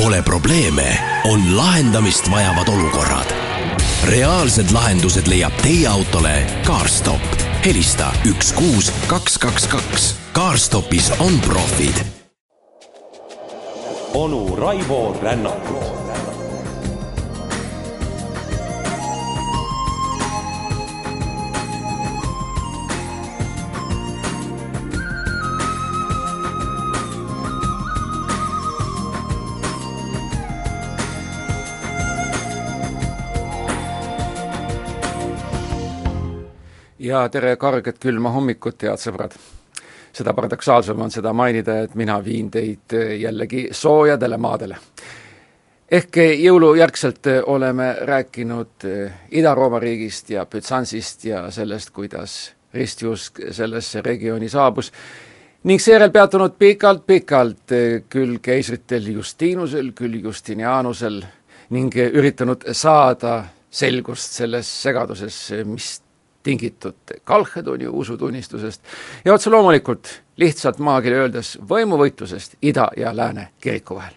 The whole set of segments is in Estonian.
Pole probleeme, on lahendamist vajavad olukorrad. reaalsed lahendused leiab teie autole CarStop. helista üks kuus kaks kaks kaks. CarStopis on profid. onu Raivo Rännakut ja tere karget külma hommikut, head sõbrad! seda paradoksaalsem on seda mainida, et mina viin teid jällegi soojadele maadele. ehk jõulujärgselt oleme rääkinud Ida-Rooma riigist ja Bütsansist ja sellest, kuidas ristiusk sellesse regiooni saabus ning seejärel peatunud pikalt-pikalt küll keisritel Justinusel, küll Justinianusel ning üritanud saada selgust selles segaduses, mis tingitud Kalhedoni usutunnistusest ja otse loomulikult lihtsalt maakeeli öeldes võimuvõitlusest ida ja lääne kiriku vahel.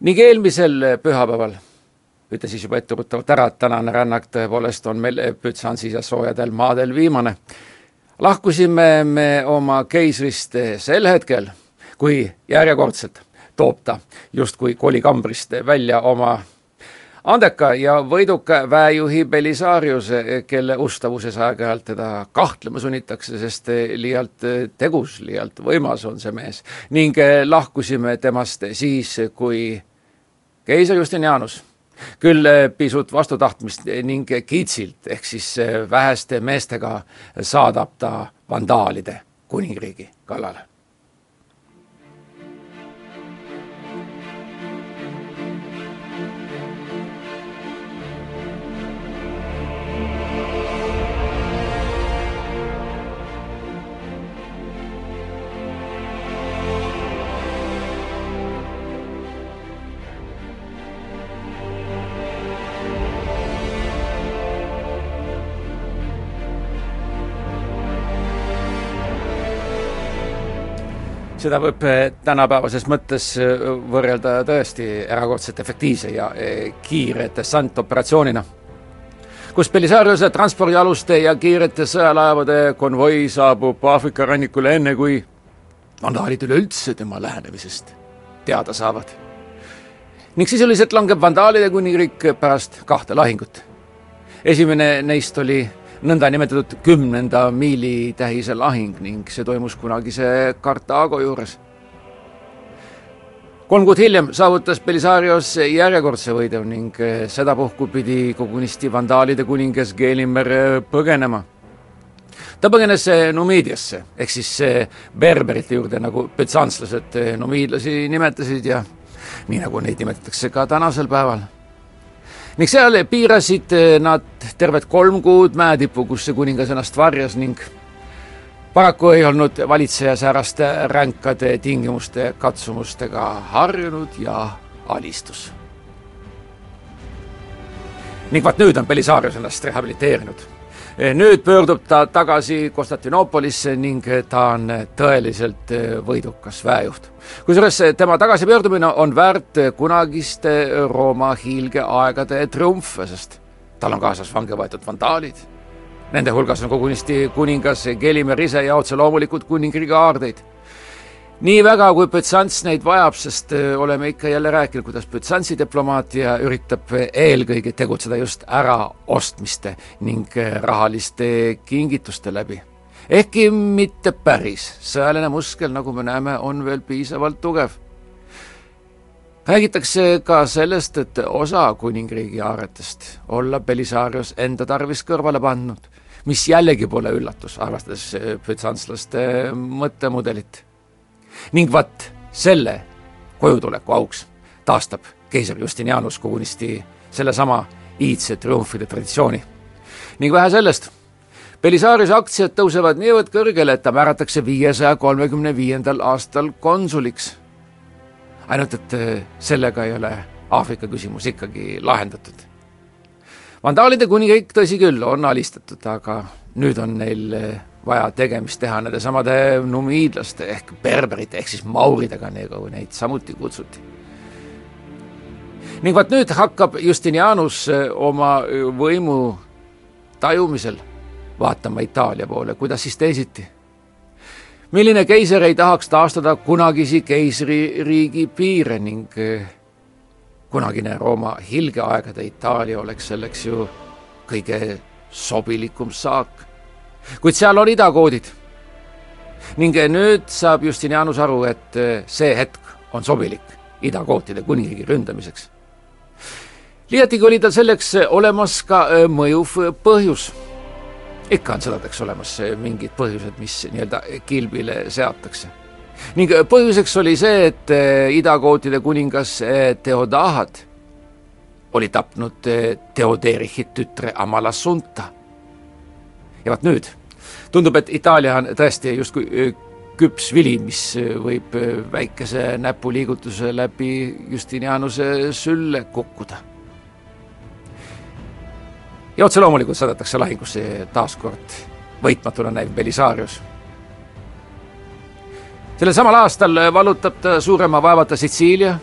ning eelmisel pühapäeval ütlen siis juba etteruttavalt ära, et tänane rännak tõepoolest on meil Bütsansis ja soojadel maadel viimane. lahkusime me oma keisrist sel hetkel, kui järjekordselt toob ta justkui kolikambrist välja oma andeka ja võiduka väejuhi Belisariuse, kelle ustavuses aeg-ajalt teda kahtlema sunnitakse, sest liialt tegus, liialt võimas on see mees. ning lahkusime temast siis, kui keiser Justinianus küll pisut vastutahtmist ning kiitsilt, ehk siis väheste meestega saadab ta vandaalide kuningriigi kallale. Seda võib eh, tänapäevases mõttes eh, võrrelda tõesti erakordselt efektiivse ja eh, kiire dessantooperatsioonina, kus Belisariuse transpordialuste ja kiirete sõjalaevade konvoi saabub Aafrika rannikule enne, kui vandaalid üleüldse tema lähenemisest teada saavad. ning sisuliselt langeb vandaalide kuningriik pärast kahte lahingut. esimene neist oli nõndanimetatud kümnenda miili tähise lahing ning see toimus kunagise Kartaago juures. kolm kuud hiljem saavutas Belisarios järjekordse võidu ning sedapuhku pidi kogunisti vandaalide kuningas Geelimer põgenema. ta põgenes Numiidiasse ehk siis berberite juurde, nagu bütsanslased numiidlasi nimetasid ja nii nagu neid nimetatakse ka tänasel päeval ning seal piirasid eh, nad terved kolm kuud mäetippu, kus see kuningas ennast varjas ning paraku ei olnud valitseja sääraste ränkade tingimuste katsumustega harjunud ja alistus. ning vaat nüüd on Belisarius ennast rehabiliteerinud Eh, nüüd pöördub ta tagasi Konstantinoopolisse ning ta on tõeliselt eh, võidukas väejuht. kusjuures eh, tema tagasipöördumine on väärt kunagiste Rooma hiilgeaegade triumfe, sest tal on kaasas vangi võetud vandaalid. Nende hulgas on kogunisti kuningas Gelimer ise ja otse loomulikult kuningriigi aardeid nii väga, kui Bütsants neid vajab, sest äh, oleme ikka jälle rääkinud, kuidas Bütsantsi diplomaatia üritab äh, eelkõige tegutseda just äraostmiste ning äh, rahaliste kingituste läbi. ehkki mitte päris, sõjaline muskel, nagu me näeme, on veel piisavalt tugev. räägitakse ka sellest, et osa kuningriigi aaretest olla Belisarios enda tarvis kõrvale pannud, mis jällegi pole üllatus, arvestades bütsantslaste mõttemudelit ning vaat selle kojutuleku auks taastab keiser Justinianus kogunisti sellesama iidse triumfide traditsiooni. ning vähe sellest, Belisariuse aktsiad tõusevad niivõrd kõrgele, et ta määratakse viiesaja kolmekümne viiendal aastal konsuliks. ainult et äh, sellega ei ole Aafrika küsimus ikkagi lahendatud. vandaalide kuningriik, tõsi küll, on alistatud, aga nüüd on neil äh, vaja tegemist teha nende samade numiidlaste ehk berberite ehk siis mauridega, nagu neid samuti kutsuti. ning vaat nüüd hakkab Justinianus oma võimu tajumisel vaatama Itaalia poole, kuidas siis teisiti. milline keiser ei tahaks taastada kunagisi keisririigi piire ning kunagine Rooma hilgeaegade Itaalia oleks selleks ju kõige sobilikum saak. Kuid seal on idakoodid. ning nüüd saab Justinianus aru, et see hetk on sobilik idakootide kuningriigi ründamiseks. liiatigi oli tal selleks olemas ka mõjuv põhjus. ikka on sõdadeks olemas mingid põhjused, mis nii-öelda kilbile seatakse ning põhjuseks oli see, et idakootide kuningas Theodahat oli tapnud Theoderichi tütre Amalasuntha. Ja vot nüüd tundub, et Itaalia on tõesti justkui küps vili, mis võib väikese näpuliigutuse läbi Justinianuse sülle kukkuda. ja otse loomulikult saadetakse lahingusse taas kord võitmatuna näiv Belisarius sellel samal aastal vallutab ta suurema vaevata Sitsiilia,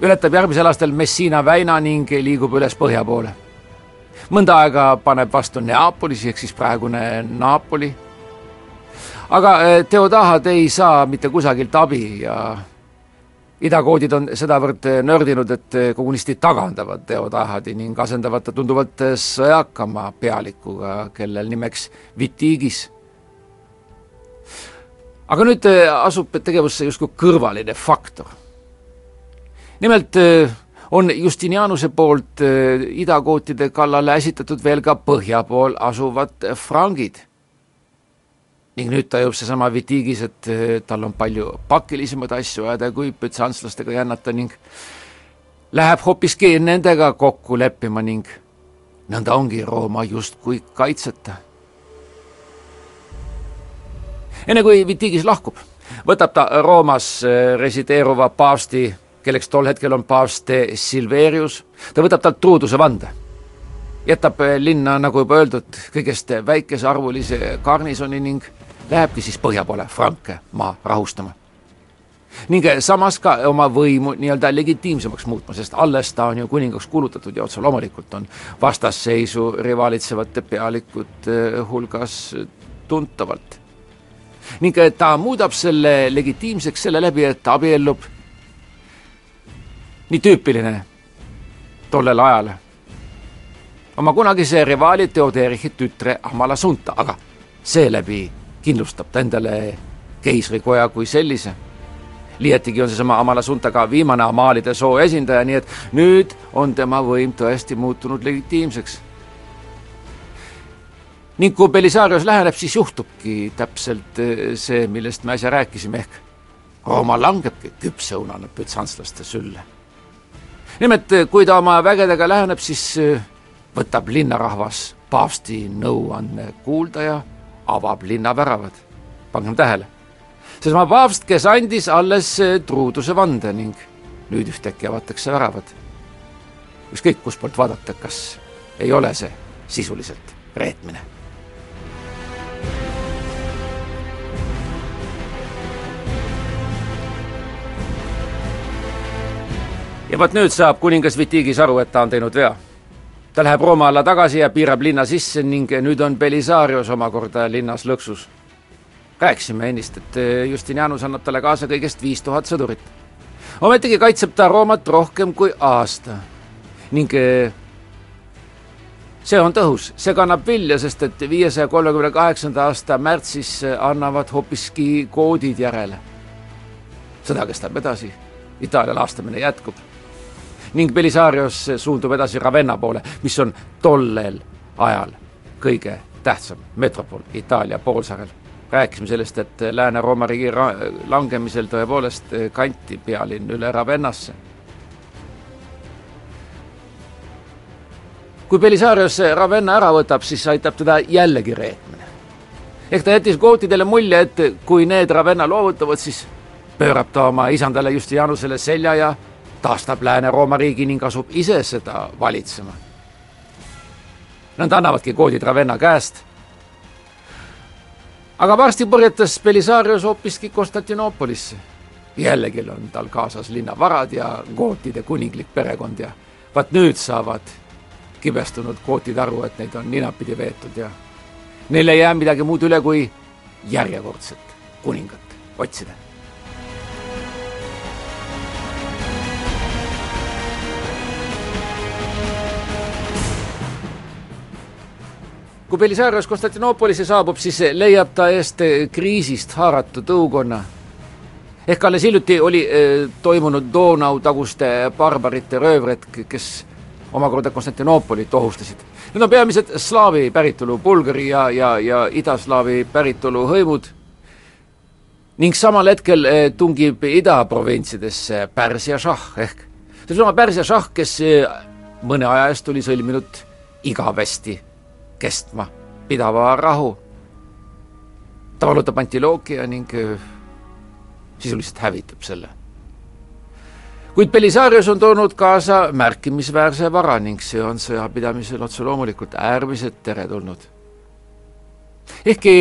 ületab järgmisel aastal Messina väina ning liigub üles põhja poole. Mõnda aega paneb vastu Neapolis ehk siis praegune Napoli. aga Theodahad ei saa mitte kusagilt abi ja idakoodid on sedavõrd nördinud, et kogunisti tagandavad Theodahadi ning asendavad ta tunduvalt sõjakama pealikuga, kellel nimeks Vitigis aga nüüd asub tegevusse justkui kõrvaline faktor. nimelt on Justinianuse poolt idakootide kallale esitatud veel ka põhja pool asuvad frangid. ning nüüd tajub seesama Vitigis, et tal on palju pakilisemaid asju ajada, kui bütsanslastega jännata ning läheb hoopiski nendega kokku leppima ning nõnda ongi Rooma justkui kaitseta enne kui Vitigis lahkub, võtab ta Roomas resideeruva paavsti, kelleks tol hetkel on paavst Silverius, ta võtab talt truuduse vande. jätab linna, nagu juba öeldud, kõigest väikesearvulise garnisoni ning lähebki siis põhja poole Franke maa rahustama. ning samas ka oma võimu nii-öelda legitiimsemaks muutma, sest alles ta on ju kuningaks kuulutatud ja otse loomulikult on vastasseisu rivalitsevate pealikute hulgas tuntavalt ning ta muudab selle legitiimseks selle läbi, et abiellub. Nii tüüpiline tollel ajal oma kunagise rivaali Theoderichi tütre Amalasunta, aga seeläbi kindlustab ta endale keisrikoja kui sellise. liiatigi on seesama Amalasunta ka viimane Amalide soo esindaja, nii et nüüd on tema võim tõesti muutunud legitiimseks ning kui Belisarius läheneb, siis juhtubki täpselt see, millest me äsja rääkisime, ehk Rooma langebki küpseunane bütsanslaste sülle. Nimelt, kui ta oma vägedega läheneb, siis võtab linnarahvas paavsti nõuanne kuulda ja avab linna väravad. pangem tähele, seesama paavst, kes andis alles truuduse vande ning nüüd ühtäkki avatakse väravad. ükskõik kustpoolt vaadata, kas ei ole see sisuliselt reetmine ja vot nüüd saab kuningas Vitigis aru, et ta on teinud vea. ta läheb Rooma alla tagasi ja piirab linna sisse ning nüüd on Belisarius omakorda linnas lõksus. rääkisime ennist, et Justinianus annab talle kaasa kõigest viis tuhat sõdurit. ometigi kaitseb ta Roomat rohkem kui aasta ning see on tõhus, see kannab vilja, sest et viiesaja kolmekümne kaheksanda aasta märtsis annavad hoopiski koodid järele. sõda kestab edasi, Itaalia laastamine jätkub ning Belisarius suundub edasi Ravenna poole, mis on tollel ajal kõige tähtsam metropol Itaalia poolsaarel. rääkisime sellest, et Lääne-Rooma riigi langemisel tõepoolest kanti pealinn üle Ravennasse. kui Belisarius Ravenna ära võtab, siis aitab teda jällegi reetmine. ehk ta jättis gootidele mulje, et kui need Ravenna loovutavad, siis pöörab ta oma isandale Justinianusele selja ja taastab Lääne-Rooma riigi ning asub ise seda valitsema. Nad annavadki koodid Ravenna käest. aga varsti purjetas Belisarius hoopiski Konstantinoopolisse jällegi on tal kaasas linnavarad ja gootide kuninglik perekond ja vaat nüüd saavad kibestunud gootid aru, et neid on ninapidi veetud ja neil ei jää midagi muud üle, kui järjekordset kuningat otsida kui Belisarios Konstantinoopolisse saabub, siis leiab ta eest kriisist haaratud õukonna. ehk alles hiljuti oli eh, toimunud Donau taguste barbarite röövretk, kes omakorda Konstantinoopolit ohustasid. Need on peamiselt slaavi päritolu Bulgari ja, ja, ja idaslaavi päritolu hõimud ning samal hetkel eh, tungib idaprovintsidesse Pärsia šah ehk seesama Pärsia šah, kes eh, mõne aja eest oli sõlminud igavesti kestma pidava rahu. ta vallutab Antilookia ning sisuliselt hävitab selle. kuid Belisarius on toonud kaasa märkimisväärse vara ning see on sõjapidamisel otse loomulikult äärmiselt teretulnud. ehkki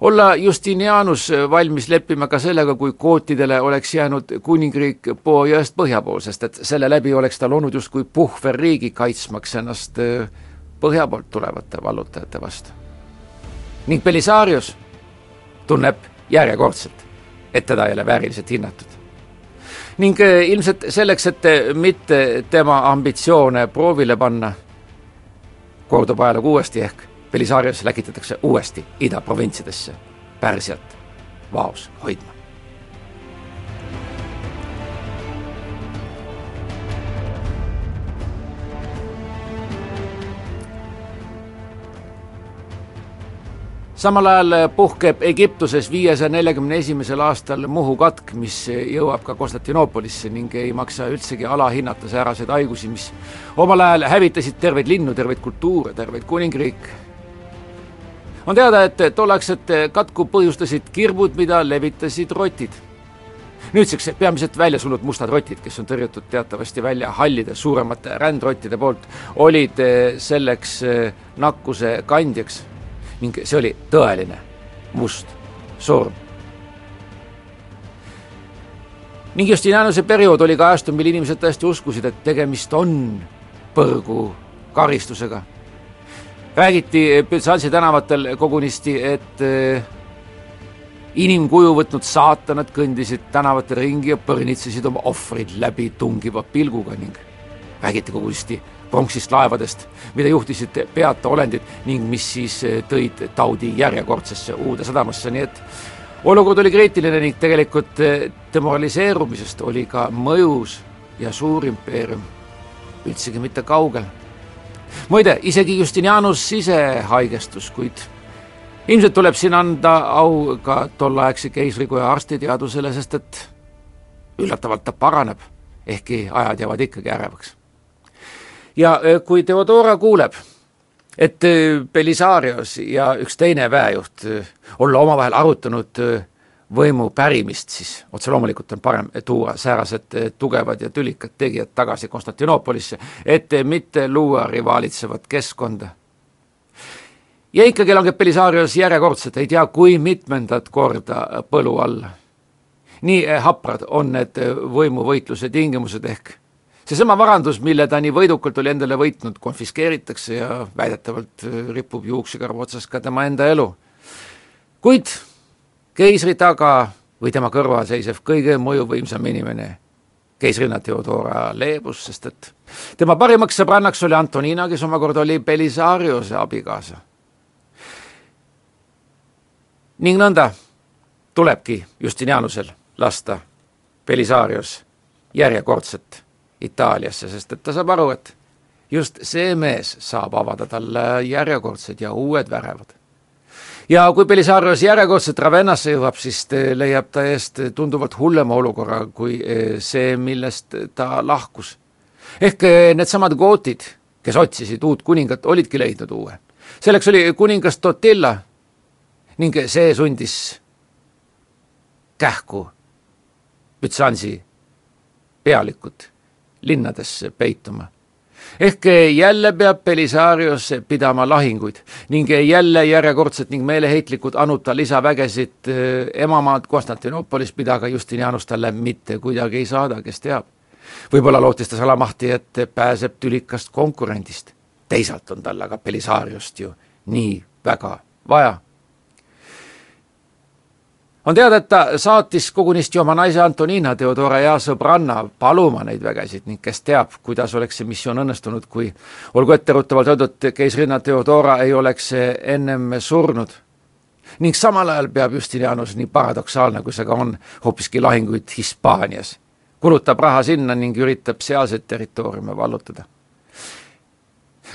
olla Justinianus valmis leppima ka sellega, kui kootidele oleks jäänud kuningriik Po jõest põhja pool, sest et selle läbi oleks ta loonud justkui puhverriigi, kaitsmaks ennast äh, põhja poolt tulevate vallutajate vastu. ning Belisarius tunneb järjekordselt, et teda ei ole vääriliselt hinnatud. ning eh, ilmselt selleks, et mitte tema ambitsioone proovile panna, kordub ajalugu uuesti ehk Belisarius läkitatakse uuesti idaprovintsidesse Pärsiat vaos hoidma. Samal ajal puhkeb Egiptuses viiesaja neljakümne esimesel aastal Muhu katk, mis jõuab ka Konstantinoopolisse ning ei maksa üldsegi alahinnata sääraseid haigusi, mis omal ajal hävitasid terveid linnu, terveid kultuure, terveid kuningriike. on teada, et tolleaegset katku põhjustasid kirbud, mida levitasid rotid. nüüdseks peamiselt välja surnud mustad rotid, kes on tõrjutud teatavasti välja hallide suuremate rändrottide poolt, olid selleks nakkuse kandjaks ning see oli tõeline must surm. ning Justinianuse periood oli ka ajastu, mil inimesed tõesti uskusid, et tegemist on põrgu karistusega. räägiti Büsansi tänavatel kogunisti, et eh, inimkuju võtnud saatanad kõndisid tänavatel ringi ja põrnitsesid oma ohvreid läbi tungiva pilguga ning räägiti kogunisti pronksist laevadest, mida juhtisid peata olendid ning mis siis eh, tõid taudi järjekordsesse uude sadamasse, nii et olukord oli kriitiline ning tegelikult eh, demoraliseerumisest oli ka mõjus ja suur impeerium üldsegi mitte kaugel. muide, isegi Justinianus ise haigestus, kuid ilmselt tuleb siin anda au ka tolleaegse keisrikoja arstiteadusele, sest et üllatavalt ta paraneb, ehkki ajad jäävad ikkagi ärevaks ja äh, kui Theodora kuuleb, et äh, Belisarios ja üks teine väejuht äh, olla omavahel arutanud võimu pärimist, siis otse loomulikult on parem tuua säärased tugevad ja tülikad tegijad tagasi Konstantinoopolisse, et mitte luua rivaalitsevat keskkonda. ja ikkagi langeb Belisarios järjekordselt ei tea kui mitmendat korda põlu alla. nii haprad on need võimuvõitluse tingimused ehk seesama varandus, mille ta nii võidukalt oli endale võitnud, konfiskeeritakse ja väidetavalt äh, ripub juuksekarva otsas ka tema enda elu. kuid keisri taga või tema kõrval seisev kõige mõjuvõimsam inimene, keisrinna Theodora leebus, sest et tema parimaks sõbrannaks oli Antonina, kes omakorda oli Belisariuse abikaasa. ning nõnda tulebki Justinianusel lasta Belisarius järjekordset Itaaliasse, sest et ta saab aru, et just see mees saab avada talle järjekordsed ja uued värevad. ja kui Belisarios järjekordselt Ravennasse jõuab, siis leiab ta eest tunduvalt hullema olukorra kui eh, see, millest ta lahkus. ehk eh, needsamad gootid, kes otsisid uut kuningat, olidki leidnud uue. selleks oli kuningas Totilla ning see sundis kähku Bütsansi pealikut linnadesse peituma. ehk jälle peab Belisarios pidama lahinguid ning jälle järjekordselt ning meeleheitlikult anuta lisavägesid eh, emamaalt Konstantinoopolis, mida ka Justinianus talle mitte kuidagi ei saada, kes teab. võib-olla lootis ta salamahti, et pääseb tülikast konkurendist. teisalt on tal aga Belisariost ju nii väga vaja on teada, et ta saatis kogunisti oma naise Antonina Theodora ja sõbranna paluma neid vägesid ning kes teab, kuidas oleks see missioon õnnestunud, kui olgu etteruttavalt öeldud, keisrinna Theodora ei oleks ennem surnud. ning samal ajal peab Justinianus, nii paradoksaalne kui see ka on, hoopiski lahinguid Hispaanias. kulutab raha sinna ning üritab sealseid territooriume vallutada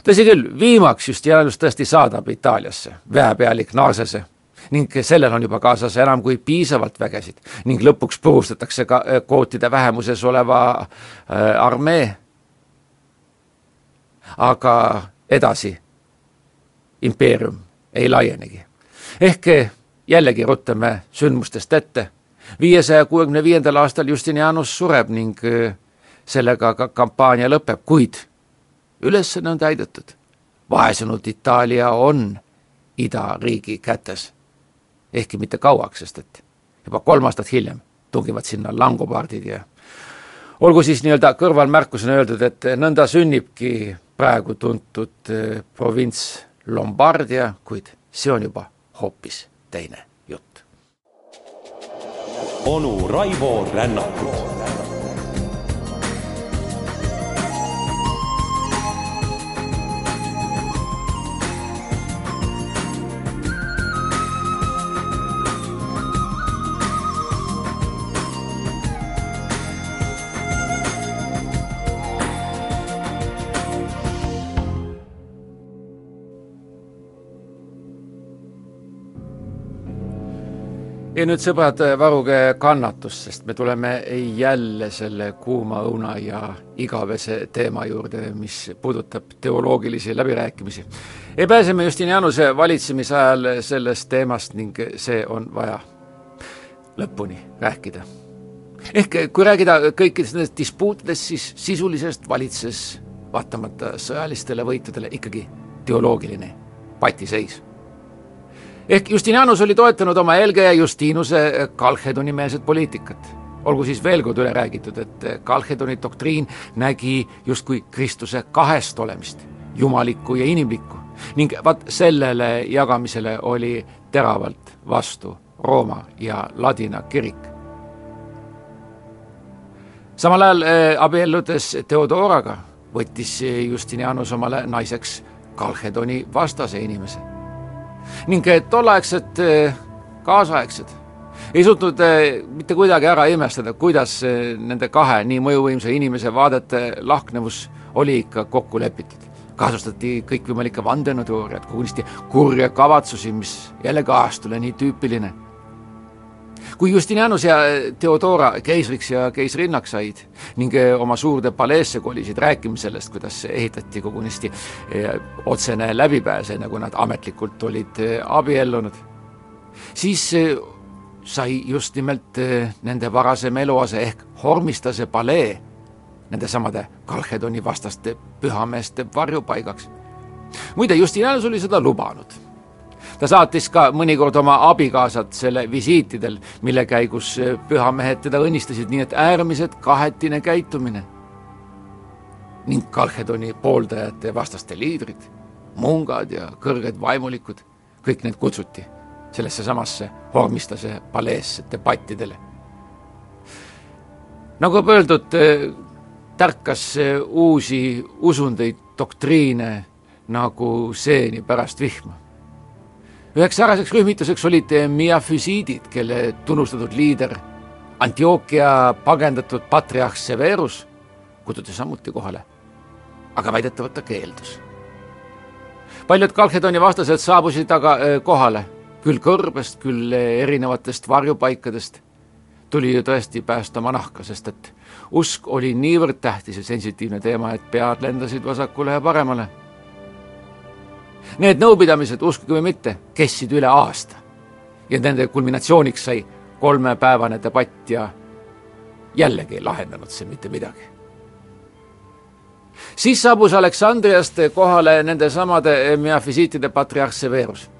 tõsi küll, viimaks Justinianus tõesti saadab Itaaliasse väepealik Narsese ning sellel on juba kaasas enam kui piisavalt vägesid ning lõpuks purustatakse ka äh, kvootide vähemuses oleva äh, armee. aga edasi impeerium ei laienegi. ehk jällegi ruttame sündmustest ette. viiesaja kuuekümne viiendal aastal Justinianus sureb ning sellega ka kampaania lõpeb, kuid ülesanne on täidetud. vaesunud Itaalia on idariigi kätes ehkki mitte kauaks, sest et juba kolm aastat hiljem tungivad sinna langobardid ja olgu siis nii-öelda kõrvalmärkusena öeldud, et nõnda sünnibki praegu tuntud eh, provints Lombardia, kuid see on juba hoopis teine jutt. onu Raivo Rännakut ja nüüd sõbrad, varuge kannatust, sest me tuleme jälle selle kuuma õuna ja igavese teema juurde, mis puudutab teoloogilisi läbirääkimisi. ei pääse me Justinianuse valitsemise ajal sellest teemast ning see on vaja lõpuni rääkida. ehk kui rääkida kõikidest nendest dispuutidest, siis sisuliselt valitses vaatamata sõjalistele võitudele ikkagi teoloogiline patiseis ehk Justinianus oli toetanud oma eelkäija Justinuse Kalhedoni meelset poliitikat. olgu siis veel kord üle räägitud, et Kalhedoni doktriin nägi justkui Kristuse kahest olemist, jumalikku ja inimlikku ning vaat sellele jagamisele oli teravalt vastu Rooma ja Ladina kirik. samal ajal eh, abielludes Theodoraga võttis Justinianus omale naiseks Kalhedoni vastase inimese ning tolleaegsed eh, kaasaegsed ei suutnud eh, mitte kuidagi ära imestada, kuidas eh, nende kahe nii mõjuvõimsa inimese vaadete lahknevus oli ikka kokku lepitud. kasutati kõikvõimalikke vandenõuteooriaid, kogunisti kurje kavatsusi, mis jälle kaastule nii tüüpiline kui Justinianus ja Theodora keisriks ja keisrinnaks said ning eh, oma suurde paleesse kolisid rääkima sellest, kuidas ehitati kogunisti eh, otsene läbipääs, enne kui nad ametlikult olid eh, abiellunud, siis sai just nimelt nende varasem eluase ehk Hormistase palee nendesamade Kalhedoni vastaste pühameeste varjupaigaks. muide, Justinianus oli seda lubanud ta saatis ka mõnikord oma abikaasat selle visiitidel, mille käigus eh, pühamehed teda õnnistasid, nii et äärmiselt kahetine käitumine. ning Kalhedoni pooldajate ja vastaste liidrid, mungad ja kõrged vaimulikud, kõik need kutsuti sellesse samasse Hormistase paleesse debattidele. nagu juba öeldud, eh, tärkas eh, uusi usundeid, doktriine nagu seeni pärast vihma üheks sääraseks rühmituseks olid miafüsiidid, kelle tunnustatud liider Antioquia pagendatud patriarh Severus kutsuti samuti kohale, aga väidetavalt ta keeldus. paljud Kalhedoni vastased saabusid aga äh, kohale, küll kõrbest, küll äh, erinevatest varjupaikadest. tuli ju tõesti päästa oma nahka, sest et usk oli niivõrd tähtis ja sensitiivne teema, et pead lendasid vasakule ja paremale Need nõupidamised, uskuge või mitte, kestsid üle aasta. ja nende kulminatsiooniks sai kolmepäevane debatt ja jällegi ei lahendanud see mitte midagi. siis saabus Aleksandriast kohale nendesamade meafisiitide patriarh Severus.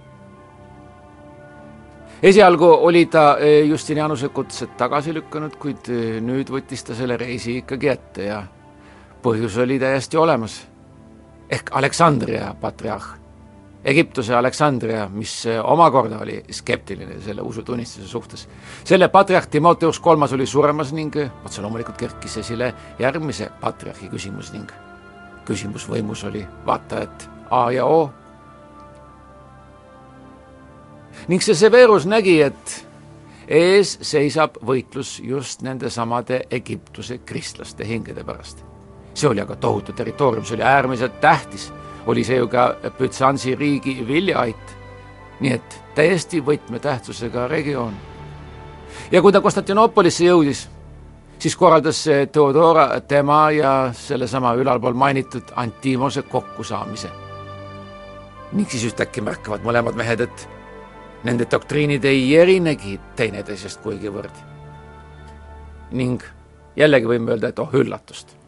esialgu oli ta Justinianuse kutsed tagasi lükanud, kuid nüüd võttis ta selle reisi ikkagi ette ja põhjus oli täiesti olemas. ehk Aleksandria patriarh Egiptuse Aleksandria, mis omakorda oli skeptiline selle usutunnistuse suhtes. selle patriarh Timoteus kolmas oli suremas ning otse loomulikult kerkis esile järgmise patriarhi küsimus ning küsimus võimus oli vaata et A ja O. ning see Severus nägi, et ees seisab võitlus just nendesamade Egiptuse kristlaste hingede pärast. see oli aga tohutu territoorium, see oli äärmiselt tähtis oli see ju ka Bütsansi riigi viljaait. nii et täiesti võtmetähtsusega regioon. ja kui ta Konstantinoopolisse jõudis, siis korraldas Theodora tema ja sellesama ülalpool mainitud Antimose kokkusaamise. ning siis ühtäkki märkavad mõlemad mehed, et nende doktriinid ei erinegi teineteisest kuigivõrd. ning jällegi võime öelda, et oh üllatust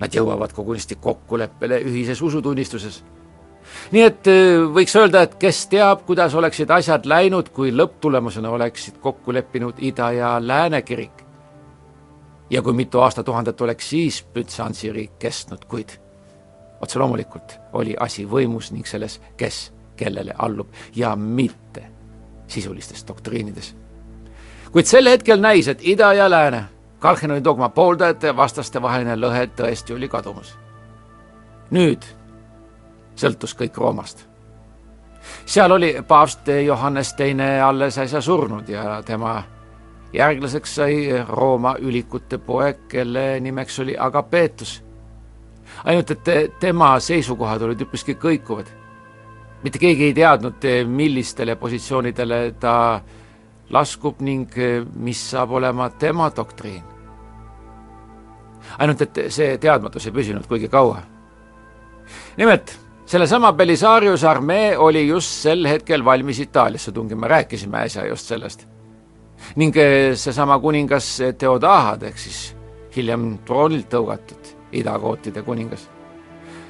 Nad jõuavad kogunisti kokkuleppele ühises usutunnistuses. nii et äh, võiks öelda, et kes teab, kuidas oleksid asjad läinud, kui lõpptulemusena oleksid kokku leppinud Ida- ja Lääne kirik. ja kui mitu aastatuhandet oleks siis Bütsansi riik kestnud, kuid otse loomulikult oli asi võimus ning selles, kes kellele allub ja mitte sisulistes doktriinides. kuid sel hetkel näis, et Ida ja Lääne Kalkhinoni dogma pooldajate ja vastaste vaheline lõhe tõesti oli kadumas. nüüd sõltus kõik Roomast. seal oli paavst Johannes Teine alles äsja surnud ja tema järglaseks sai Rooma ülikute poeg, kelle nimeks oli Agapeetus. ainult et tema seisukohad olid üpriski kõikuvad. mitte keegi ei teadnud, millistele positsioonidele ta laskub ning mis saab olema tema doktriin. Ainult et see teadmatus ei püsinud kuigi kaua. nimelt, sellesama Belisarius armee oli just sel hetkel valmis Itaaliasse tungima, rääkisime äsja just sellest. ning seesama kuningas Theodahad ehk siis hiljem troonilt tõugatud idakootide kuningas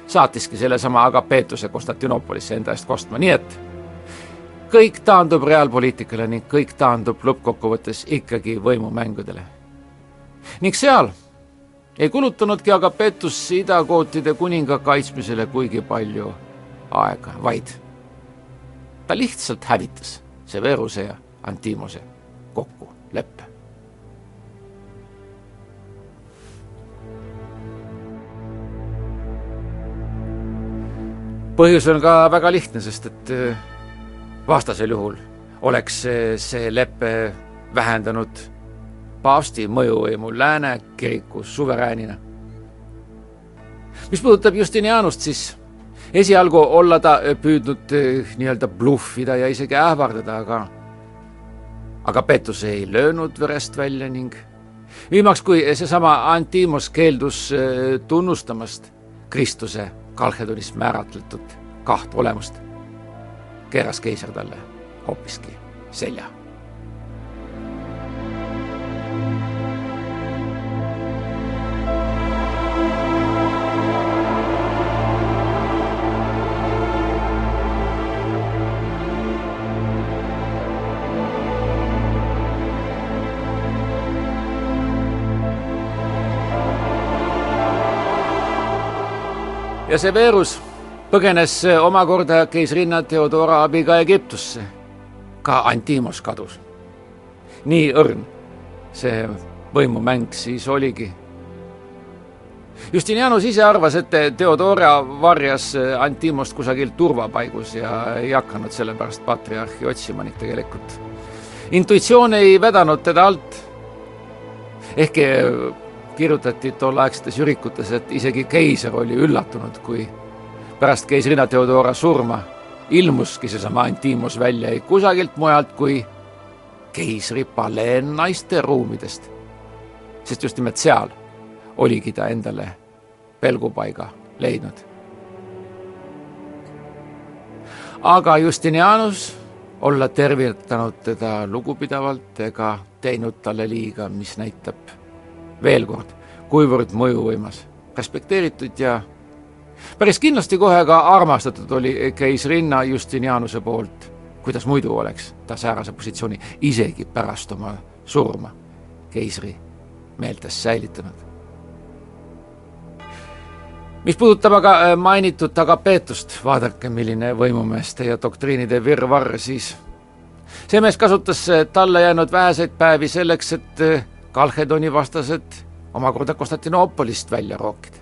saatiski sellesama Agapeetuse Konstantinoopolisse enda eest kostma, nii et kõik taandub reaalpoliitikale ning kõik taandub lõppkokkuvõttes ikkagi võimumängudele. ning seal ei kulutanudki aga Peetus idakootide kuninga kaitsmisele kuigi palju aega, vaid ta lihtsalt hävitas Severuse ja Antimose kokkuleppe. põhjus on ka väga lihtne, sest et vastasel juhul oleks see lepe vähendanud paavsti mõjuvõimu lääne kiriku suveräänina. mis puudutab Justinianust, siis esialgu olla ta püüdnud eh, nii-öelda bluffida ja isegi ähvardada, aga aga Peetus ei löönud verest välja ning viimaks, kui seesama Antimos keeldus eh, tunnustamast Kristuse Kalhedonis määratletud kaht olemust keeras keiser talle hoopiski selja. Ja Severus põgenes omakorda keisrinna Theodora abiga Egiptusse. ka Antimos kadus. nii õrn see võimumäng siis oligi. Justinianus ise arvas, et Theodora varjas Antimost kusagil turvapaigus ja ei hakanud sellepärast patriarhi otsima ning tegelikult intuitsioon ei vedanud teda alt. ehkki kirjutati tolleaegsetes ürikutes, et isegi keiser oli üllatunud, kui pärast keisrina Theodora surma ilmuski seesama Antimos välja ei kusagilt mujalt kui keisri palee naiste ruumidest. sest just nimelt seal oligi ta endale pelgupaiga leidnud. aga Justinianus olla tervitanud teda lugupidavalt ega teinud talle liiga, mis näitab veel kord, kuivõrd mõjuvõimas respekteeritud ja päris kindlasti kohe ka armastatud oli keisrinna Justinianuse poolt. kuidas muidu oleks ta säärase positsiooni isegi pärast oma surma keisri meeltes säilitanud. mis puudutab aga äh, mainitud agapeetust, vaadake, milline võimumeeste ja doktriinide virvarr siis. see mees kasutas äh, talle jäänud väheseid päevi selleks, et äh, Kalhedoni vastased omakorda Konstantinoopolist välja rookida.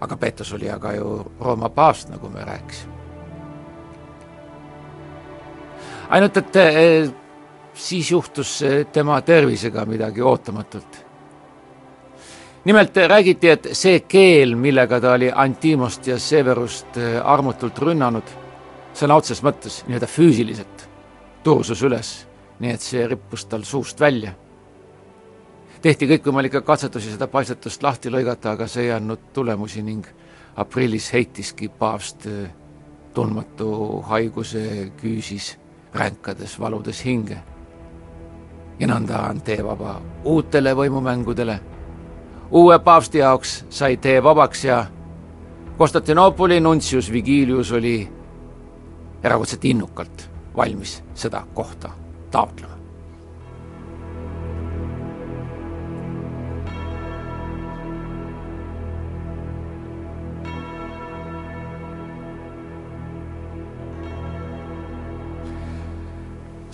aga Peetrus oli aga ju Rooma paavst, nagu me rääkisime. ainult et eh, siis juhtus eh, tema tervisega midagi ootamatut. nimelt räägiti, et see keel, millega ta oli Antimost ja Severust eh, armutult rünnanud, sõna otseses mõttes nii-öelda füüsiliselt tursus üles, nii et see rippus tal suust välja tehti kõikvõimalikke katsetusi seda paistetust lahti lõigata, aga see ei andnud tulemusi ning aprillis heitiski paavst äh, tundmatu haiguse küüsis ränkades valudes hinge. ja nõnda on tee vaba uutele võimumängudele. uue paavsti jaoks sai tee vabaks ja Konstantinoopoli nuntsius Vigilius oli erakordselt innukalt valmis seda kohta taotlema.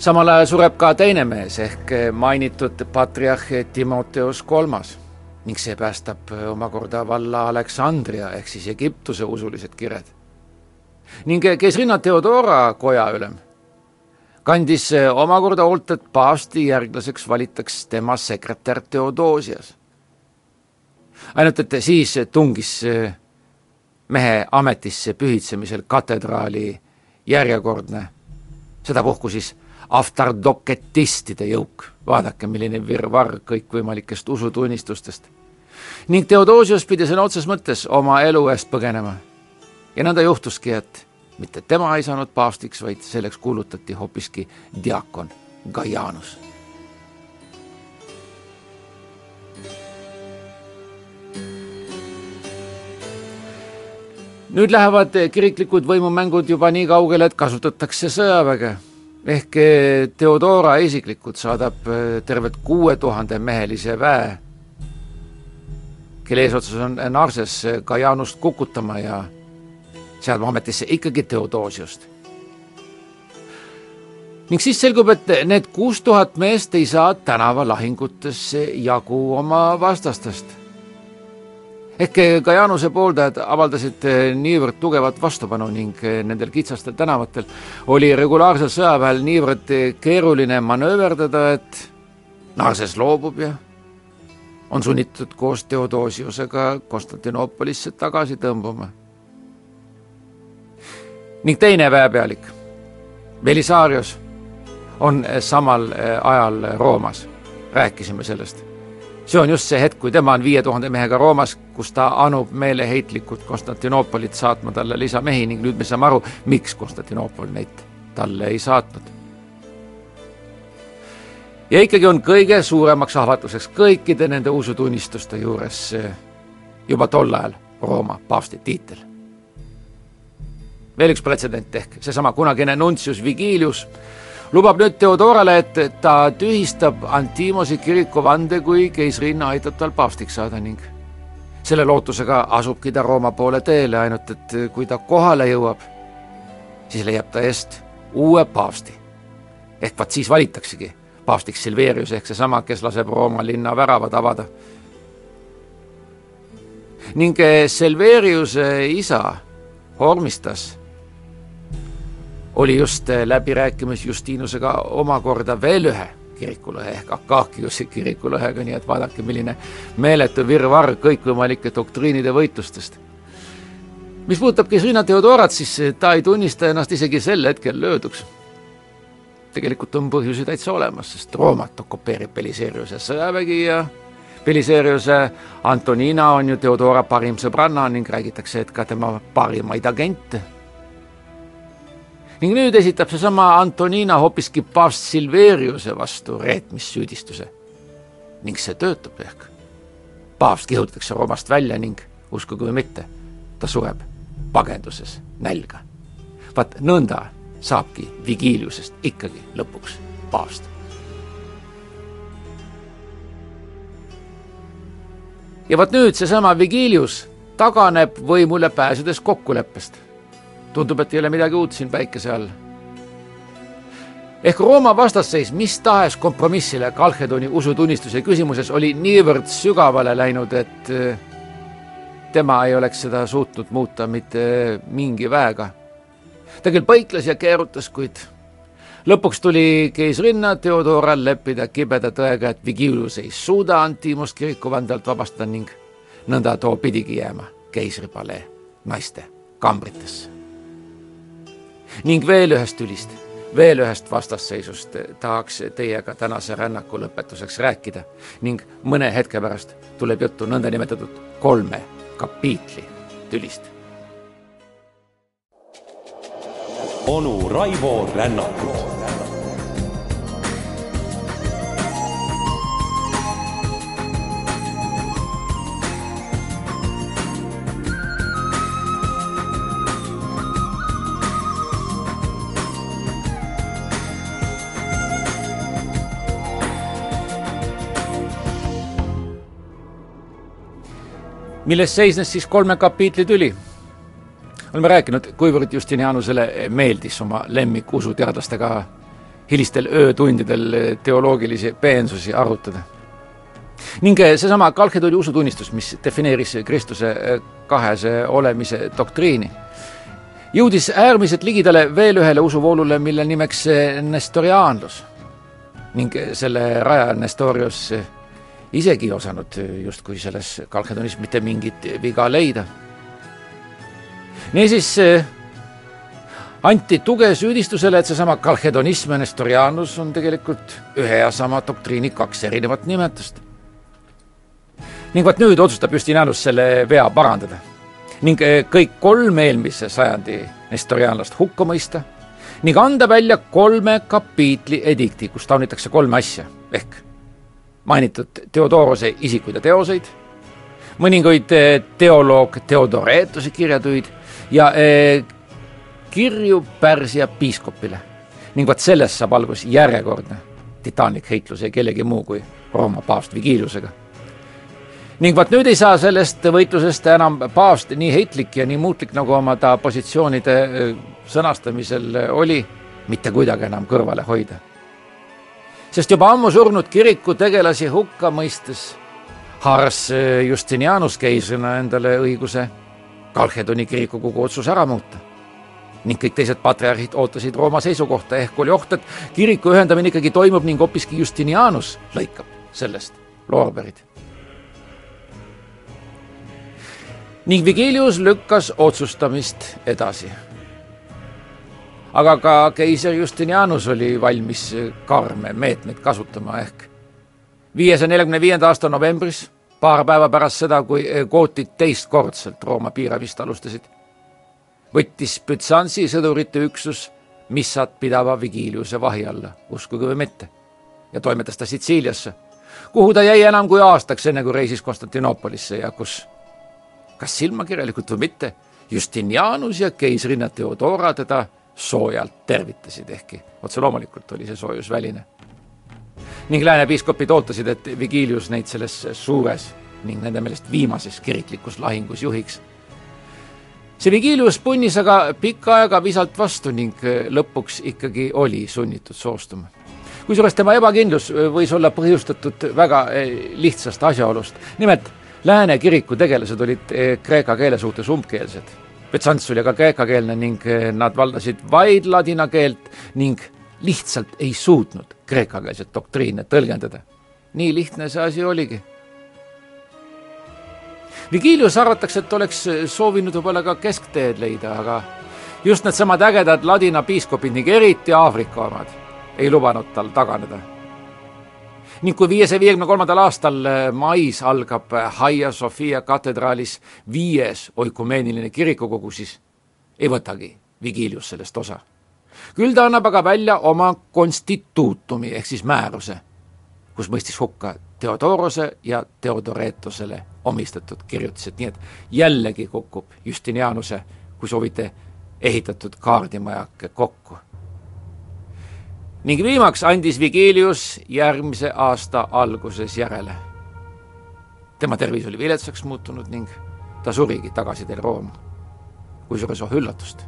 Samal ajal sureb ka teine mees ehk mainitud patriarh Timoteos kolmas ning see päästab omakorda valla Aleksandria ehk siis Egiptuse usulised kired. ning Kesrina Theodora kojaülem kandis omakorda hoolt, et paavsti järglaseks valitaks tema sekretär Theodosias. ainult et siis tungis mehe ametisse pühitsemisel katedraali järjekordne, sedapuhku siis aftardoketistide jõuk, vaadake, milline virvarr kõikvõimalikest usutunnistustest. ning Theodosius pidi sõna otseses mõttes oma elu eest põgenema. ja nõnda juhtuski, et mitte tema ei saanud paavstiks, vaid selleks kuulutati hoopiski diakon Gaianus nüüd lähevad kiriklikud võimumängud juba nii kaugele, et kasutatakse sõjaväge ehk eh, Theodora isiklikult saadab eh, tervelt kuue tuhande mehelise väe, kelle eesotsas on Narses Kajanust kukutama ja seadma ametisse ikkagi Theodosiust. ning siis selgub, et need kuus tuhat meest ei saa tänavalahingutesse jagu oma vastastest ehk ka Jaanuse pooldajad avaldasid eh, niivõrd tugevat vastupanu ning eh, nendel kitsastel tänavatel oli regulaarsel sõjaväel niivõrd eh, keeruline manööverdada, et Narses loobub ja on sunnitud koos Theodosiusega Konstantinoopolisse tagasi tõmbuma. ning teine väepealik, Belisarius, on samal ajal Roomas, rääkisime sellest see on just see hetk, kui tema on viie tuhande mehega Roomas, kus ta anub meeleheitlikult Konstantinoopolit saatma talle lisamehi ning nüüd me saame aru, miks Konstantinoopol neid talle ei saatnud. ja ikkagi on kõige suuremaks ahvatluseks kõikide nende usutunnistuste juures juba tol ajal Rooma paavsti tiitel. veel üks pretsedent ehk seesama kunagine nuntsius Vigilius lubab nüüd Theodorale, et ta tühistab Antimosi kiriku vande, kui keisrinna aitab tal paavstiks saada ning selle lootusega asubki ta Rooma poole teele, ainult et kui ta kohale jõuab, siis leiab ta eest uue paavsti. ehk vaat siis valitaksegi paavstiks Silverius ehk seesama, kes laseb Rooma linna väravad avada. ning Silveriuse isa Hormistas oli just eh, läbirääkimis Justinusega omakorda veel ühe kirikulõhe ehk Akakiuse kirikulõhega, nii et vaadake, milline meeletu virvarr kõikvõimalike doktriinide võitlustest. mis puudutab Gesrina Theodorat, siis ta ei tunnista ennast isegi sel hetkel lööduks. tegelikult on põhjusi täitsa olemas, sest Roomat okupeerib Beliseriuse sõjavägi ja Beliseriuse Antonina on ju Theodora parim sõbranna ning räägitakse, et ka tema parimaid agente ning nüüd esitab seesama Antonina hoopiski paavst Silveriuse vastu reetmissüüdistuse. ning see töötab ehk. paavst kihutatakse Roomast välja ning uskuge või mitte, ta sureb pagenduses nälga. vaat nõnda saabki Vigiliusest ikkagi lõpuks paavst. ja vot nüüd seesama Vigilius taganeb võimule pääsedes kokkuleppest. Tundub, et ei ole midagi uut siin päikese all. ehk Rooma vastasseis mis tahes kompromissile Kalhedoni usutunnistuse küsimuses oli niivõrd sügavale läinud, et eh, tema ei oleks seda suutnud muuta mitte mingi väega. ta küll põikles ja keerutas, kuid lõpuks tuli keisrinna Theodoral leppida kibeda tõega, et Vigilius ei suuda Antimust kiriku vandalt vabastada ning nõnda too pidigi jääma keisripalee naiste kambritesse. Ning veel ühest tülist, veel ühest vastasseisust tahaks teiega tänase rännaku lõpetuseks rääkida ning mõne hetke pärast tuleb juttu nõndanimetatud kolme kapiitli tülist. onu Raivo Rännakut milles seisnes siis kolme kapiitli tüli? oleme rääkinud, kuivõrd Justinianusele meeldis oma lemmikusuteadlastega hilistel öötundidel teoloogilisi peensusi arutada. ning seesama Kalkedoni usutunnistus, mis defineeris Kristuse kahese olemise doktriini, jõudis äärmiselt ligidale veel ühele usuvoolule, mille nimeks nestoriaanlus. ning selle raja Nestorius isegi ei osanud justkui selles Kalkedonis mitte mingit viga leida. niisiis anti tuge süüdistusele, et seesama kalhedonism ja nestorianus on tegelikult ühe ja sama doktriini kaks erinevat nimetust. ning vot nüüd otsustab Justinianus selle vea parandada ning kõik kolm eelmise sajandi nestoriaanlast hukka mõista ning anda välja kolme kapiitli edikti, kus taunitakse kolme asja ehk mainitud Theodorose isikuid ja teoseid, mõningaid eh, teoloog Theodoretuse kirjatöid ja eh, kirju Pärsia piiskopile. ning vot sellest saab alguse järjekordne titaanlik heitlus ei kellegi muu kui Rooma paavst Vigiliusega. ning vot nüüd ei saa sellest võitlusest enam paavst nii heitlik ja nii muutlik, nagu oma ta positsioonide eh, sõnastamisel oli, mitte kuidagi enam kõrvale hoida sest juba ammu surnud kiriku tegelasi hukka mõistes haaras Justinianus keisrina endale õiguse Kalhedoni kiriku kogu otsus ära muuta. ning kõik teised patriarhid ootasid Rooma seisukohta, ehk oli oht, et kiriku ühendamine ikkagi toimub ning hoopiski Justinianus lõikab sellest loorberid. ning Vigilius lükkas otsustamist edasi aga ka keiser Justinianus oli valmis karme meetmeid kasutama ehk viiesaja neljakümne viienda aasta novembris, paar päeva pärast seda, kui gootid teistkordselt Rooma piiramist alustasid, võttis Bütsansi sõdurite üksus missat pidava Vigiliuse vahi alla, uskuge või mitte, ja toimetas ta Sitsiiliasse, kuhu ta jäi enam kui aastaks, enne kui reisis Konstantinoopolisse ja kus, kas silmakirjalikult või mitte, Justinianus ja keisrinna Theodora teda soojalt tervitasid, ehkki otse loomulikult oli see soojus väline. ning lääne piiskopid ootasid, et Vigilius neid selles suures ning nende meelest viimases kiriklikus lahingus juhiks. see Vigilius punnis aga pikka aega visalt vastu ning lõpuks ikkagi oli sunnitud soostuma. kusjuures tema ebakindlus võis olla põhjustatud väga lihtsast asjaolust, nimelt lääne kiriku tegelased olid kreeka keele suhtes umbkeelsed Betsants oli ka kreekakeelne ning eh, nad valdasid vaid ladina keelt ning lihtsalt ei suutnud kreekakeelset doktriine tõlgendada. nii lihtne see asi oligi. Vigilius arvatakse, et oleks soovinud võib-olla ka keskteed leida, aga just needsamad ägedad ladina piiskopid ning eriti Aafrika omad ei lubanud tal taganeda ning kui viiesaja viiekümne kolmandal aastal äh, mais algab äh, Hagia Sophia katedraalis viies oikumeeniline kirikukogu, siis ei võtagi Vigilius sellest osa. küll ta annab aga välja oma konstituutumi ehk siis määruse, kus mõistis hukka Theodorose ja Theodoretosele omistatud kirjutised, nii et jällegi kukub Justinianuse, kui soovite, ehitatud kaardimajake kokku. Ning viimaks andis Vigilius järgmise aasta alguses järele. tema tervis oli viletsaks muutunud ning ta surigi tagasi teel Rooma. kusjuures oh üllatust,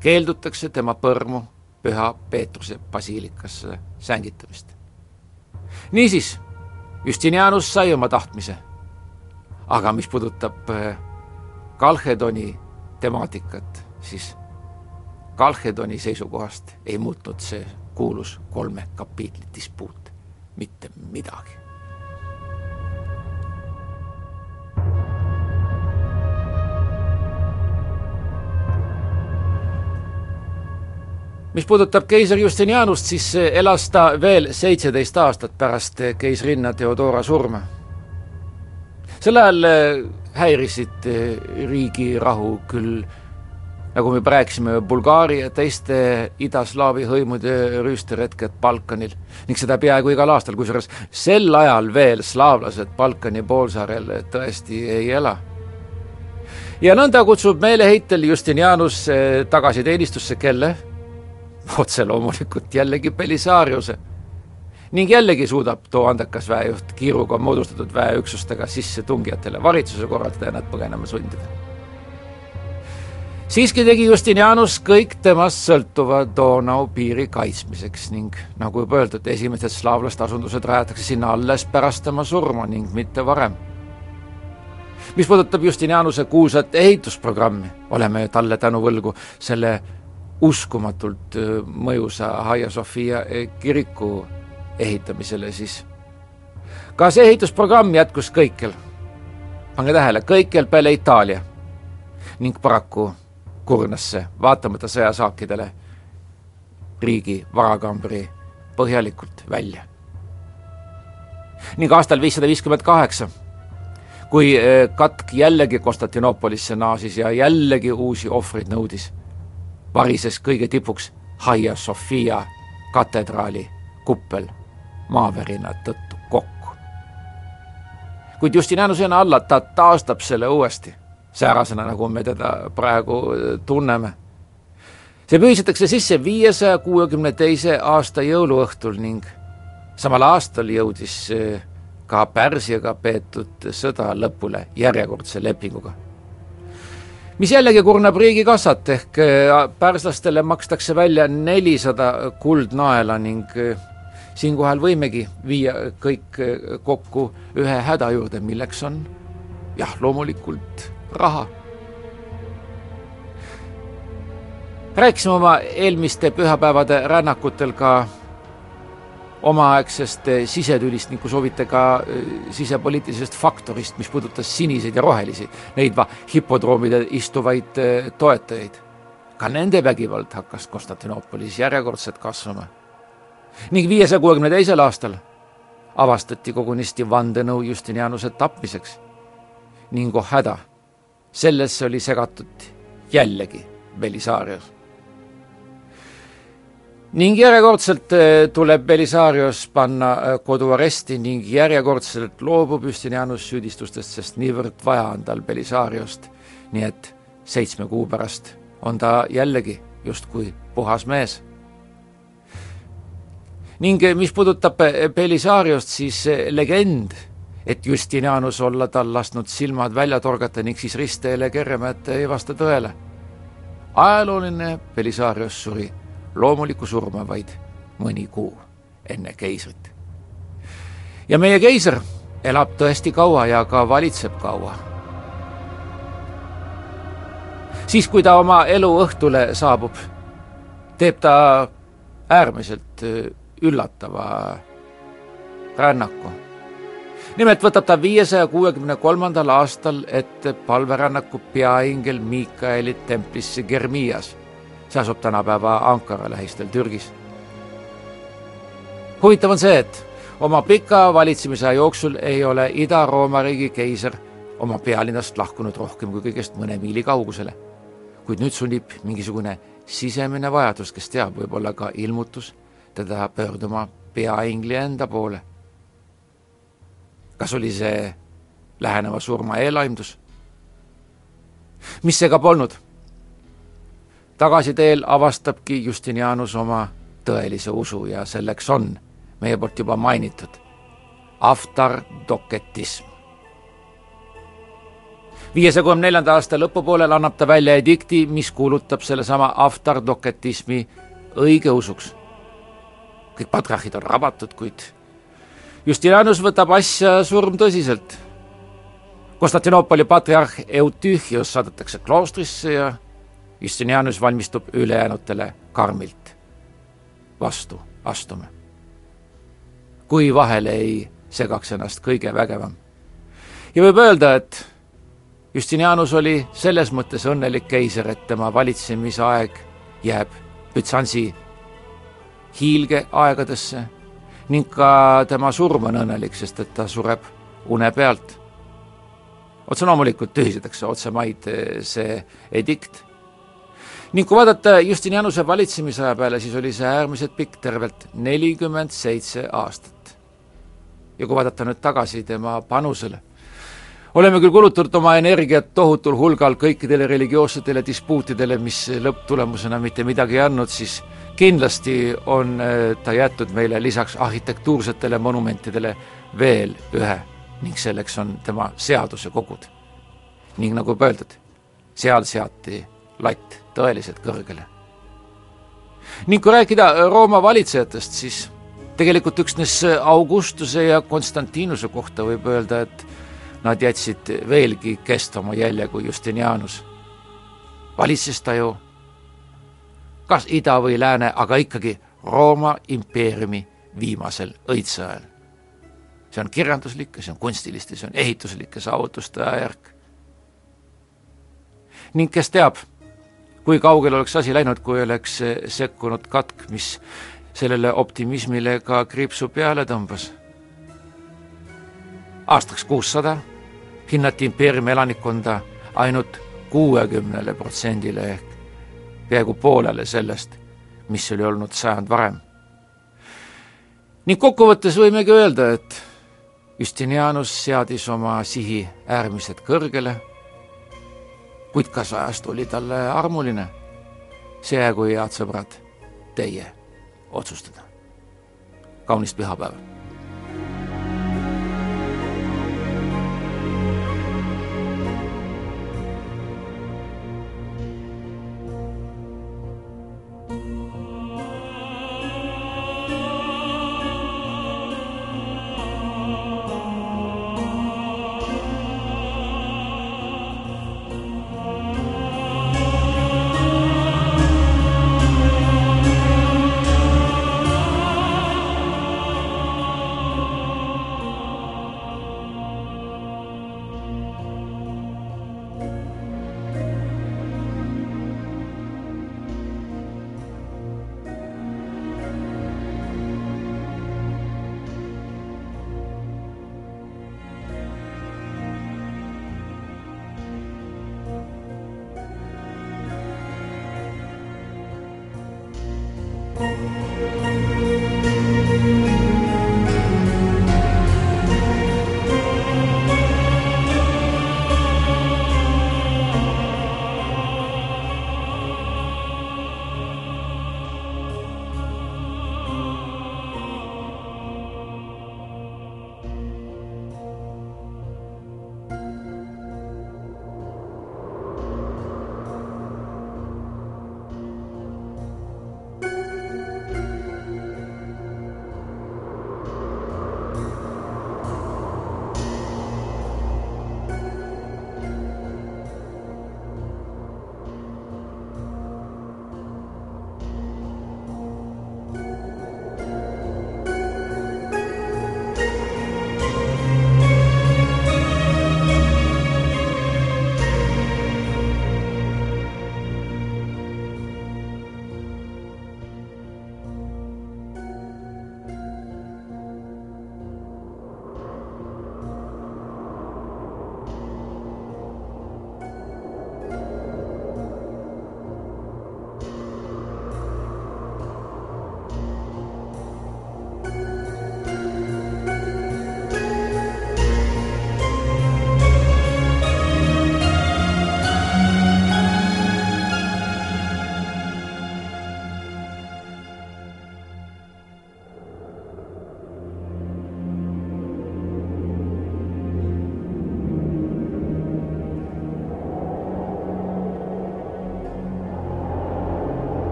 keeldutakse tema põrmu Püha Peetruse basiilikasse sängitamist. niisiis, Justinianus sai oma tahtmise. aga mis puudutab Kalhedoni äh, temaatikat, siis Kalhedoni seisukohast ei muutnud see kuulus kolme kapiitli dispuut mitte midagi. mis puudutab keiser Justinianust, siis elas ta veel seitseteist aastat pärast keisrinna Theodora surma. sel ajal häirisid riigi rahu küll nagu me juba rääkisime, Bulgaaria teiste idaslaavi hõimude rüüsteretked Balkanil ning seda peaaegu igal aastal, kusjuures sel ajal veel slaavlased Balkani poolsaarel tõesti ei ela. ja nõnda kutsub meeleheitel Justinianus äh, tagasi teenistusse kelle? otse loomulikult jällegi Belisariuse. ning jällegi suudab too andekas väejuht kiiruga moodustatud väeüksustega sissetungijatele varitsuse korraldada ja nad põgenema sundida. Siiski tegi Justinianus kõik temast sõltuva Donau piiri kaitsmiseks ning nagu juba öeldud, esimesed slaavlaste asundused rajatakse sinna alles pärast tema surma ning mitte varem. Mis puudutab Justinianuse kuulsat ehitusprogrammi, oleme talle tänu võlgu selle uskumatult mõjusa Hagia Sophia kiriku ehitamisele, siis. Ka see ehitusprogramm jätkus kõikjal, pange tähele, kõikjal peale Itaalia. Ning paraku kurnas see, vaatamata sõjasaakidele, riigi varakambri põhjalikult välja. ning aastal viissada viiskümmend kaheksa, kui katk jällegi Konstantinoopolisse naasis ja jällegi uusi ohvreid nõudis varises kõige tipuks Hagia Sophia katedraali kuppel maavärina tõttu kokku. kuid Justinianusena alla ta taastab selle uuesti, säärasena, nagu me teda praegu tunneme. see pühisetakse sisse viiesaja kuuekümne teise aasta jõuluõhtul ning samal aastal jõudis ka Pärsiaga peetud sõda lõpule järjekordse lepinguga mis jällegi kurnab riigikassat, ehk äh, pärslastele makstakse välja nelisada kuldnaela ning äh, siinkohal võimegi viia kõik äh, kokku ühe häda juurde, milleks on jah, loomulikult raha. rääkisime oma eelmiste pühapäevade rännakutel ka omaaegsest sisetülist ning kui soovite ka eh, sisepoliitilisest faktorist, mis puudutas siniseid ja rohelisi, neid hipodroomidel istuvaid eh, toetajaid. ka nende vägivald hakkas Konstantinoopolis järjekordselt kasvama. ning viiesaja kuuekümne teisel aastal avastati kogunisti vandenõu Justinianuse tapmiseks. ning oh häda, sellesse oli segatud jällegi Belisarius ning järjekordselt äh, tuleb Belisarios panna äh, koduaresti ning järjekordselt loobub Justinianus süüdistustest, sest niivõrd vaja on tal Belisariost. nii et seitsme kuu pärast on ta jällegi justkui puhas mees. ning äh, mis puudutab Belisariost, siis legend, et Justinianus olla tal lasknud silmad välja torgata ning siis ristteele kerjama jätta, ei vasta tõele. ajalooline Belisarios suri loomulikku surma vaid mõni kuu enne keisrit. ja meie keiser elab tõesti kaua ja ka valitseb kaua. siis, kui ta oma elu õhtule saabub, teeb ta äärmiselt äh, üllatava rännaku. Nimelt võtab ta viiesaja kuuekümne kolmandal aastal ette palverännaku peaingel Miikaeli templisse Germias see asub tänapäeva Ankara lähistel Türgis. huvitav on see, et oma pika valitsemisaja jooksul ei ole Ida-Rooma riigi keiser oma pealinnast lahkunud rohkem kui kõigest mõne miili kaugusele. kuid nüüd sunnib mingisugune sisemine vajadus, kes teab, võib-olla ka ilmutus, teda pöörduma peaingli enda poole. Kas oli see läheneva surma eelaimdus? mis see ka polnud. tagasiteel avastabki Justinianus oma tõelise usu ja selleks on meie poolt juba mainitud aftardoketism. viiesaja kolmekümne neljanda aasta lõpupoolel annab ta välja edikti, mis kuulutab sellesama aftardoketismi õigeusuks. kõik patriarhid on rabatud, kuid Justinianus võtab asja surmtõsiselt. Konstantinoopoli patriarh Eutüchius saadetakse kloostrisse ja Justinianus valmistub ülejäänutele karmilt vastu astuma. kui vahele ei segaks ennast kõige vägevam. ja võib öelda, et Justinianus oli selles mõttes õnnelik keiser, et tema valitsemisaeg jääb Bütsansi hiilgeaegadesse ning ka tema surm on õnnelik, sest et ta sureb une pealt. otse loomulikult tühistatakse otsemaid see edikt ning kui vaadata Justinianuse valitsemisaja peale, siis oli see äärmiselt pikk, tervelt nelikümmend seitse aastat. ja kui vaadata nüüd tagasi tema panusele, oleme küll kulutanud oma energiat tohutul hulgal kõikidele religioossetele dispuutidele, mis lõpptulemusena mitte midagi ei andnud, siis kindlasti on äh, ta jäetud meile lisaks arhitektuursetele monumentidele veel ühe ning selleks on tema seadusekogud. ning nagu öeldud, seal seati latt tõeliselt kõrgele. ning kui rääkida Rooma valitsejatest, siis tegelikult üksnes Augustuse ja Konstantinuse kohta võib öelda, et nad jätsid veelgi kestvama jälje kui Justinianus. valitses ta ju kas ida või lääne, aga ikkagi Rooma impeeriumi viimasel õitseajal. see on kirjanduslike, see on kunstiliste, see on ehituslike saavutuste ajajärk. ning kes teab, kui kaugele oleks asi läinud, kui oleks sekkunud katk, mis sellele optimismile ka kriipsu peale tõmbas. aastaks kuussada hinnati impeeriumi elanikkonda ainult kuuekümnele protsendile ehk peaaegu poolele sellest, mis oli olnud sajand varem. ning kokkuvõttes võimegi öelda, et Justinianus seadis oma sihi äärmiselt kõrgele kuid kas ajast oli talle armuline? see jäägu, head sõbrad, teie otsustada. kaunist pühapäeva!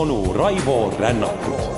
Onu Raivo rännakut